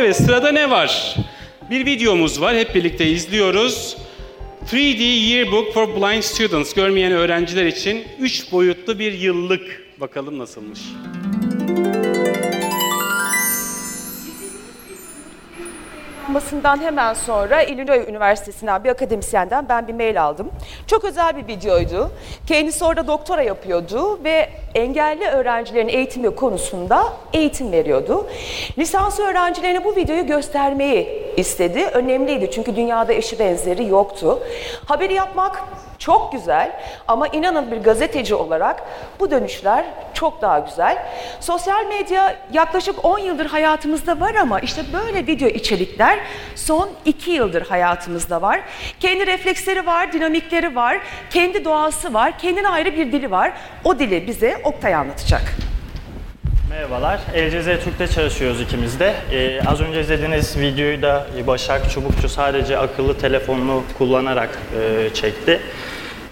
Evet sırada ne var? Bir videomuz var. Hep birlikte izliyoruz. 3D Yearbook for Blind Students. Görmeyen öğrenciler için 3 boyutlu bir yıllık. Bakalım nasılmış. Basından hemen sonra Illinois Üniversitesi'nden bir akademisyenden ben bir mail aldım. Çok özel bir videoydu. Kendisi orada doktora yapıyordu ve engelli öğrencilerin eğitimi konusunda eğitim veriyordu. Lisans öğrencilerine bu videoyu göstermeyi istedi. Önemliydi çünkü dünyada eşi benzeri yoktu. Haberi yapmak çok güzel ama inanın bir gazeteci olarak bu dönüşler çok daha güzel. Sosyal medya yaklaşık 10 yıldır hayatımızda var ama işte böyle video içerikler son 2 yıldır hayatımızda var. Kendi refleksleri var, dinamikleri var, kendi doğası var, kendine ayrı bir dili var. O dili bize Oktay anlatacak. Merhabalar, LCZ Türk'te çalışıyoruz ikimiz de. Ee, az önce izlediğiniz videoyu da Başak Çubukçu sadece akıllı telefonunu kullanarak e, çekti.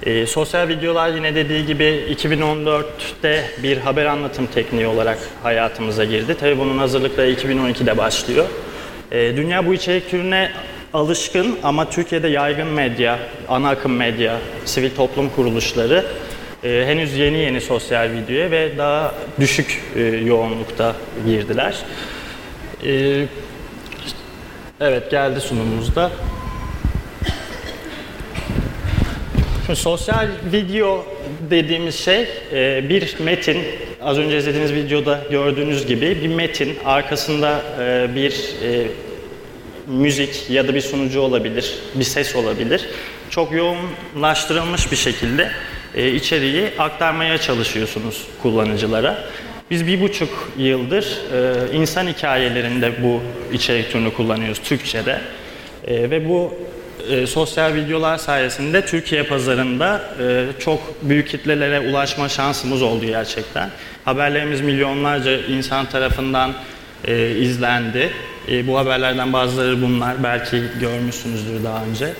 E, sosyal videolar yine dediği gibi 2014'te bir haber anlatım tekniği olarak hayatımıza girdi. Tabii bunun hazırlıkları 2012'de başlıyor. E, dünya bu içerik türüne alışkın ama Türkiye'de yaygın medya, ana akım medya, sivil toplum kuruluşları e, henüz yeni yeni sosyal videoya ve daha düşük e, yoğunlukta girdiler. E, evet geldi sunumumuzda. Şimdi sosyal video dediğimiz şey e, bir metin, az önce izlediğiniz videoda gördüğünüz gibi bir metin, arkasında e, bir e, müzik ya da bir sunucu olabilir, bir ses olabilir. Çok yoğunlaştırılmış bir şekilde e, içeriği aktarmaya çalışıyorsunuz kullanıcılara. Biz bir buçuk yıldır e, insan hikayelerinde bu içerik türünü kullanıyoruz Türkçe'de. E, ve bu e, sosyal videolar sayesinde Türkiye pazarında çok büyük kitlelere ulaşma şansımız oldu gerçekten. Haberlerimiz milyonlarca insan tarafından izlendi. Bu haberlerden bazıları bunlar. Belki görmüşsünüzdür daha önce.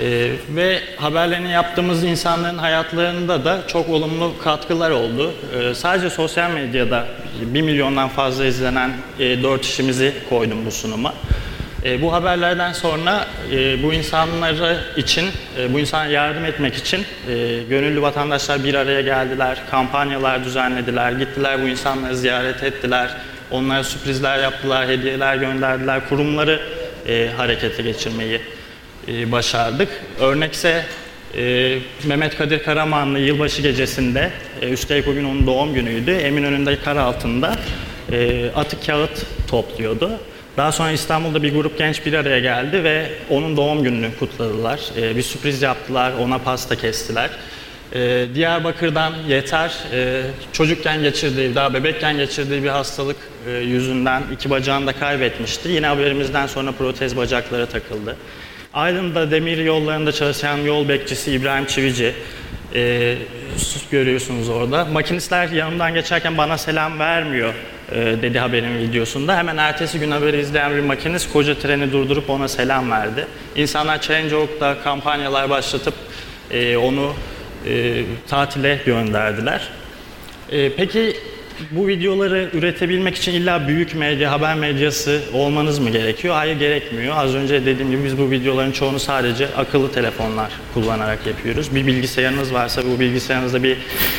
Ee, ve haberlerini yaptığımız insanların hayatlarında da çok olumlu katkılar oldu. Ee, sadece sosyal medyada 1 milyondan fazla izlenen e, 4 işimizi koydum bu sunuma. E, bu haberlerden sonra e, bu insanlara için, e, bu insana yardım etmek için e, gönüllü vatandaşlar bir araya geldiler, kampanyalar düzenlediler, gittiler bu insanları ziyaret ettiler, onlara sürprizler yaptılar, hediyeler gönderdiler, kurumları e, harekete geçirmeyi e, başardık. Örnekse e, Mehmet Kadir Karamanlı yılbaşı gecesinde, e, üstelik o gün onun doğum günüydü, Eminönü'nde kar altında e, atık kağıt topluyordu. Daha sonra İstanbul'da bir grup genç bir araya geldi ve onun doğum gününü kutladılar. E, bir sürpriz yaptılar, ona pasta kestiler. E, Diyarbakır'dan Yeter, e, çocukken geçirdiği, daha bebekken geçirdiği bir hastalık e, yüzünden iki bacağını da kaybetmişti. Yine haberimizden sonra protez bacaklara takıldı. Aydın'da demir yollarında çalışan yol bekçisi İbrahim Çivici e, görüyorsunuz orada. Makinistler yanımdan geçerken bana selam vermiyor e, dedi haberin videosunda. Hemen ertesi gün haberi izleyen bir makinist koca treni durdurup ona selam verdi. İnsanlar Change.org'da kampanyalar başlatıp e, onu e, tatile gönderdiler. E, peki bu videoları üretebilmek için illa büyük medya, haber medyası olmanız mı gerekiyor? Hayır gerekmiyor. Az önce dediğim gibi biz bu videoların çoğunu sadece akıllı telefonlar kullanarak yapıyoruz. Bir bilgisayarınız varsa, bu bilgisayarınızda bir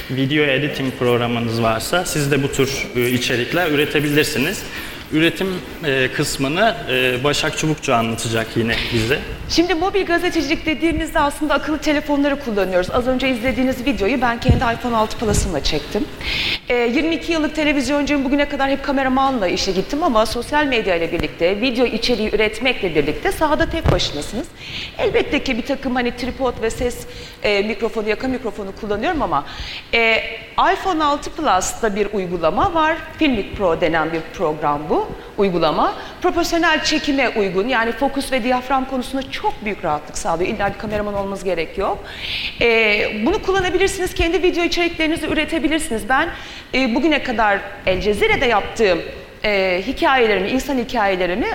video editing programınız varsa siz de bu tür e, içerikler üretebilirsiniz. Üretim e, kısmını e, Başak Çubukçu anlatacak yine bize. Şimdi mobil gazetecilik dediğimizde aslında akıllı telefonları kullanıyoruz. Az önce izlediğiniz videoyu ben kendi iPhone 6 Plus'ımla çektim. E, 22 yıllık televizyoncuyum. Bugüne kadar hep kameramanla işe gittim ama sosyal medya ile birlikte, video içeriği üretmekle birlikte sahada tek başınasınız. Elbette ki bir takım hani tripod ve ses e, mikrofonu, yaka mikrofonu kullanıyorum ama e, iPhone 6 Plus'ta bir uygulama var. Filmic Pro denen bir program bu uygulama. Profesyonel çekime uygun yani fokus ve diyafram konusunda çok büyük rahatlık sağlıyor. İlla bir kameraman olmanız gerek yok. Ee, bunu kullanabilirsiniz. Kendi video içeriklerinizi üretebilirsiniz. Ben e, bugüne kadar El Cezire'de yaptığım e, hikayelerimi, insan hikayelerimi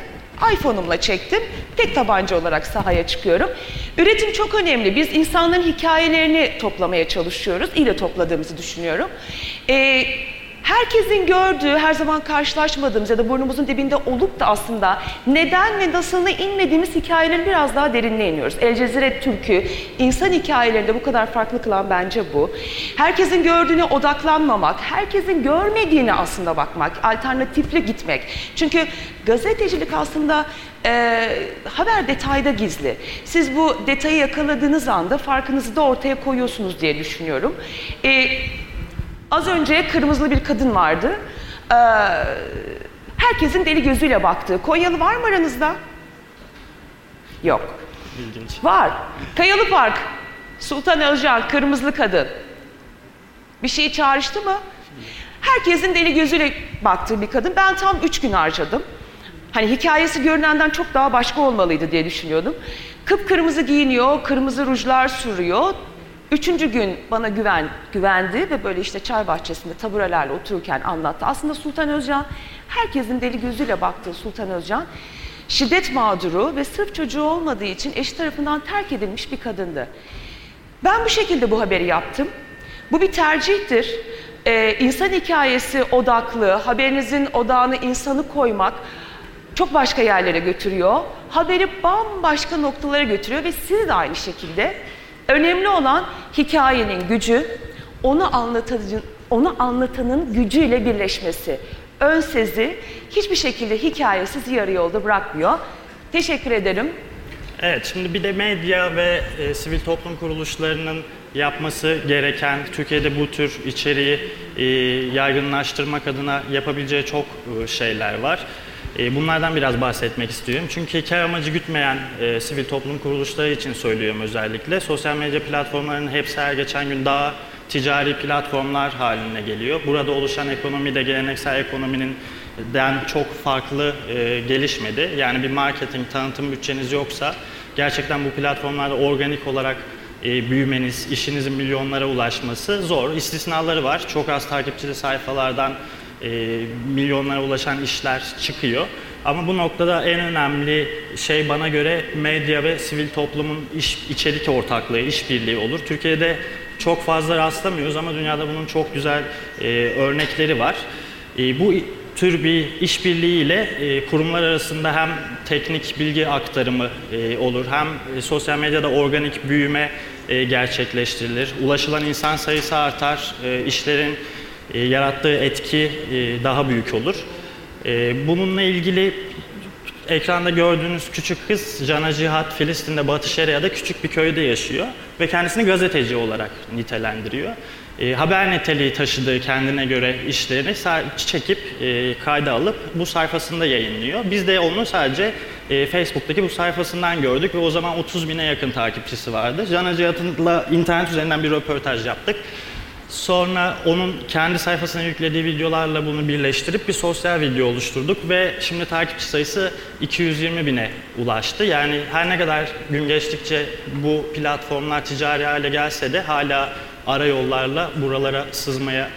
iPhone'umla çektim. Tek tabanca olarak sahaya çıkıyorum. Üretim çok önemli. Biz insanların hikayelerini toplamaya çalışıyoruz. İyi de topladığımızı düşünüyorum. Ee, herkesin gördüğü, her zaman karşılaşmadığımız ya da burnumuzun dibinde olup da aslında neden ve nasılını inmediğimiz hikayelerin biraz daha derinine iniyoruz. El Cezire Türk'ü insan hikayelerinde bu kadar farklı kılan bence bu. Herkesin gördüğüne odaklanmamak, herkesin görmediğine aslında bakmak, alternatifli gitmek. Çünkü gazetecilik aslında e, haber detayda gizli. Siz bu detayı yakaladığınız anda farkınızı da ortaya koyuyorsunuz diye düşünüyorum. E, Az önce kırmızılı bir kadın vardı. Ee, herkesin deli gözüyle baktığı. Konyalı var mı aranızda? Yok. İlginç. Var. Kayalı Park. Sultan Özcan, kırmızılı kadın. Bir şey çağrıştı mı? Herkesin deli gözüyle baktığı bir kadın. Ben tam üç gün harcadım. Hani hikayesi görünenden çok daha başka olmalıydı diye düşünüyordum. Kıpkırmızı giyiniyor, kırmızı rujlar sürüyor. Üçüncü gün bana güven, güvendi ve böyle işte çay bahçesinde taburelerle otururken anlattı. Aslında Sultan Özcan, herkesin deli gözüyle baktığı Sultan Özcan, şiddet mağduru ve sırf çocuğu olmadığı için eşi tarafından terk edilmiş bir kadındı. Ben bu şekilde bu haberi yaptım. Bu bir tercihtir. Ee, insan hikayesi odaklı, haberinizin odağını insanı koymak çok başka yerlere götürüyor. Haberi bambaşka noktalara götürüyor ve siz de aynı şekilde. Önemli olan hikayenin gücü, onu anlatıcı, onu anlatanın gücüyle birleşmesi. Ön sezi hiçbir şekilde hikaye sizi yarı yolda bırakmıyor. Teşekkür ederim. Evet, şimdi bir de medya ve e, sivil toplum kuruluşlarının yapması gereken, Türkiye'de bu tür içeriği e, yaygınlaştırmak adına yapabileceği çok e, şeyler var. E, bunlardan biraz bahsetmek istiyorum. Çünkü kar amacı gütmeyen e, sivil toplum kuruluşları için söylüyorum özellikle. Sosyal medya platformlarının hepsi her geçen gün daha ticari platformlar haline geliyor. Burada oluşan ekonomi de geleneksel ekonominin den çok farklı e, gelişmedi. Yani bir marketing, tanıtım bütçeniz yoksa gerçekten bu platformlarda organik olarak e, büyümeniz, işinizin milyonlara ulaşması zor. İstisnaları var. Çok az takipçili sayfalardan e, milyonlara ulaşan işler çıkıyor. Ama bu noktada en önemli şey bana göre medya ve sivil toplumun iş, içerik ortaklığı, işbirliği olur. Türkiye'de çok fazla rastlamıyoruz ama dünyada bunun çok güzel e, örnekleri var. E, bu tür bir işbirliğiyle e, kurumlar arasında hem teknik bilgi aktarımı e, olur hem e, sosyal medyada organik büyüme e, gerçekleştirilir. Ulaşılan insan sayısı artar, e, işlerin e, yarattığı etki e, daha büyük olur. E, bununla ilgili ekranda gördüğünüz küçük kız Cana Cihat Filistin'de Batı Şeria'da küçük bir köyde yaşıyor ve kendisini gazeteci olarak nitelendiriyor. E, haber niteliği taşıdığı kendine göre işlerini çekip e, kayda alıp bu sayfasında yayınlıyor. Biz de onu sadece e, Facebook'taki bu sayfasından gördük ve o zaman 30 bine yakın takipçisi vardı. Cana Cihat'la internet üzerinden bir röportaj yaptık. Sonra onun kendi sayfasına yüklediği videolarla bunu birleştirip bir sosyal video oluşturduk ve şimdi takipçi sayısı 220 bine ulaştı. Yani her ne kadar gün geçtikçe bu platformlar ticari hale gelse de hala ara yollarla buralara sızmaya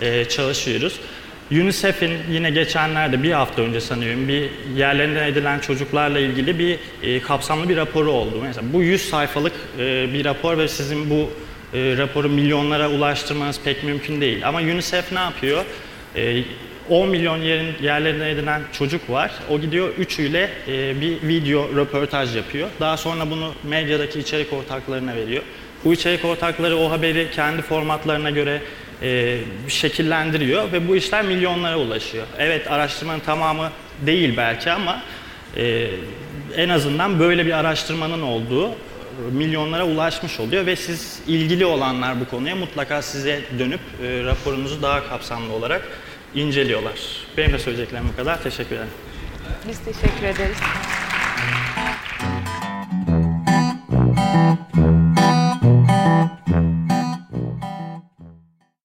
e, çalışıyoruz. UNICEF'in yine geçenlerde bir hafta önce sanıyorum bir yerlerinden edilen çocuklarla ilgili bir e, kapsamlı bir raporu oldu. Mesela bu 100 sayfalık e, bir rapor ve sizin bu e, raporu milyonlara ulaştırmanız pek mümkün değil. Ama UNICEF ne yapıyor? E, 10 milyon yerin yerlerinden edilen çocuk var. O gidiyor üçüyle e, bir video röportaj yapıyor. Daha sonra bunu medyadaki içerik ortaklarına veriyor. Bu içerik ortakları o haberi kendi formatlarına göre e, şekillendiriyor ve bu işler milyonlara ulaşıyor. Evet araştırmanın tamamı değil belki ama e, en azından böyle bir araştırmanın olduğu milyonlara ulaşmış oluyor ve siz ilgili olanlar bu konuya mutlaka size dönüp e, raporunuzu daha kapsamlı olarak inceliyorlar. Benim de söyleyeceklerim bu kadar. Teşekkür ederim. Biz teşekkür ederiz.